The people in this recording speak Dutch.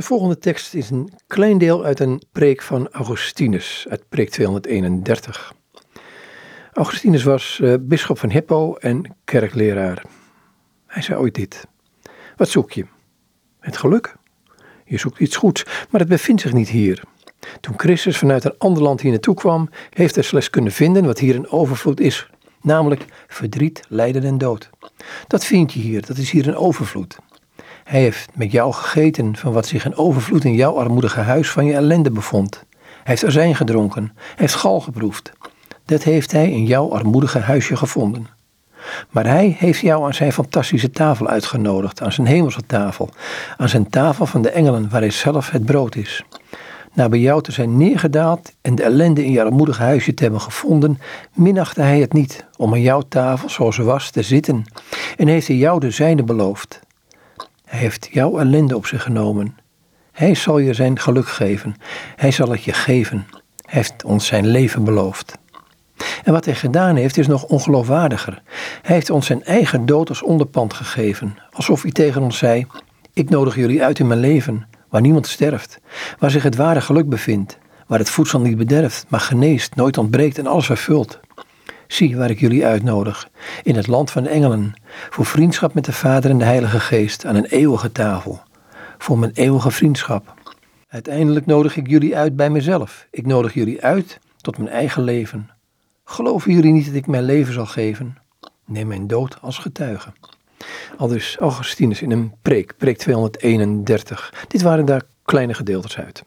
De volgende tekst is een klein deel uit een preek van Augustinus, uit preek 231. Augustinus was uh, bisschop van Hippo en kerkleraar. Hij zei ooit dit. Wat zoek je? Het geluk. Je zoekt iets goeds, maar het bevindt zich niet hier. Toen Christus vanuit een ander land hier naartoe kwam, heeft hij slechts kunnen vinden wat hier een overvloed is, namelijk verdriet, lijden en dood. Dat vind je hier, dat is hier een overvloed. Hij heeft met jou gegeten van wat zich in overvloed in jouw armoedige huis van je ellende bevond. Hij heeft azijn gedronken, hij heeft gal geproefd. Dat heeft hij in jouw armoedige huisje gevonden. Maar hij heeft jou aan zijn fantastische tafel uitgenodigd, aan zijn hemelse tafel, aan zijn tafel van de engelen waar hij zelf het brood is. Na bij jou te zijn neergedaald en de ellende in je armoedige huisje te hebben gevonden, minachtte hij het niet om aan jouw tafel zoals ze was te zitten en heeft hij jou de zijne beloofd. Hij heeft jouw ellende op zich genomen. Hij zal je zijn geluk geven. Hij zal het je geven. Hij heeft ons zijn leven beloofd. En wat hij gedaan heeft is nog ongeloofwaardiger. Hij heeft ons zijn eigen dood als onderpand gegeven, alsof hij tegen ons zei: Ik nodig jullie uit in mijn leven, waar niemand sterft, waar zich het ware geluk bevindt, waar het voedsel niet bederft, maar geneest, nooit ontbreekt en alles vervult. Zie waar ik jullie uitnodig, in het land van engelen, voor vriendschap met de Vader en de Heilige Geest aan een eeuwige tafel, voor mijn eeuwige vriendschap. Uiteindelijk nodig ik jullie uit bij mezelf. Ik nodig jullie uit tot mijn eigen leven. Geloven jullie niet dat ik mijn leven zal geven? Neem mijn dood als getuige. Al dus Augustinus in een preek, preek 231. Dit waren daar kleine gedeeltes uit.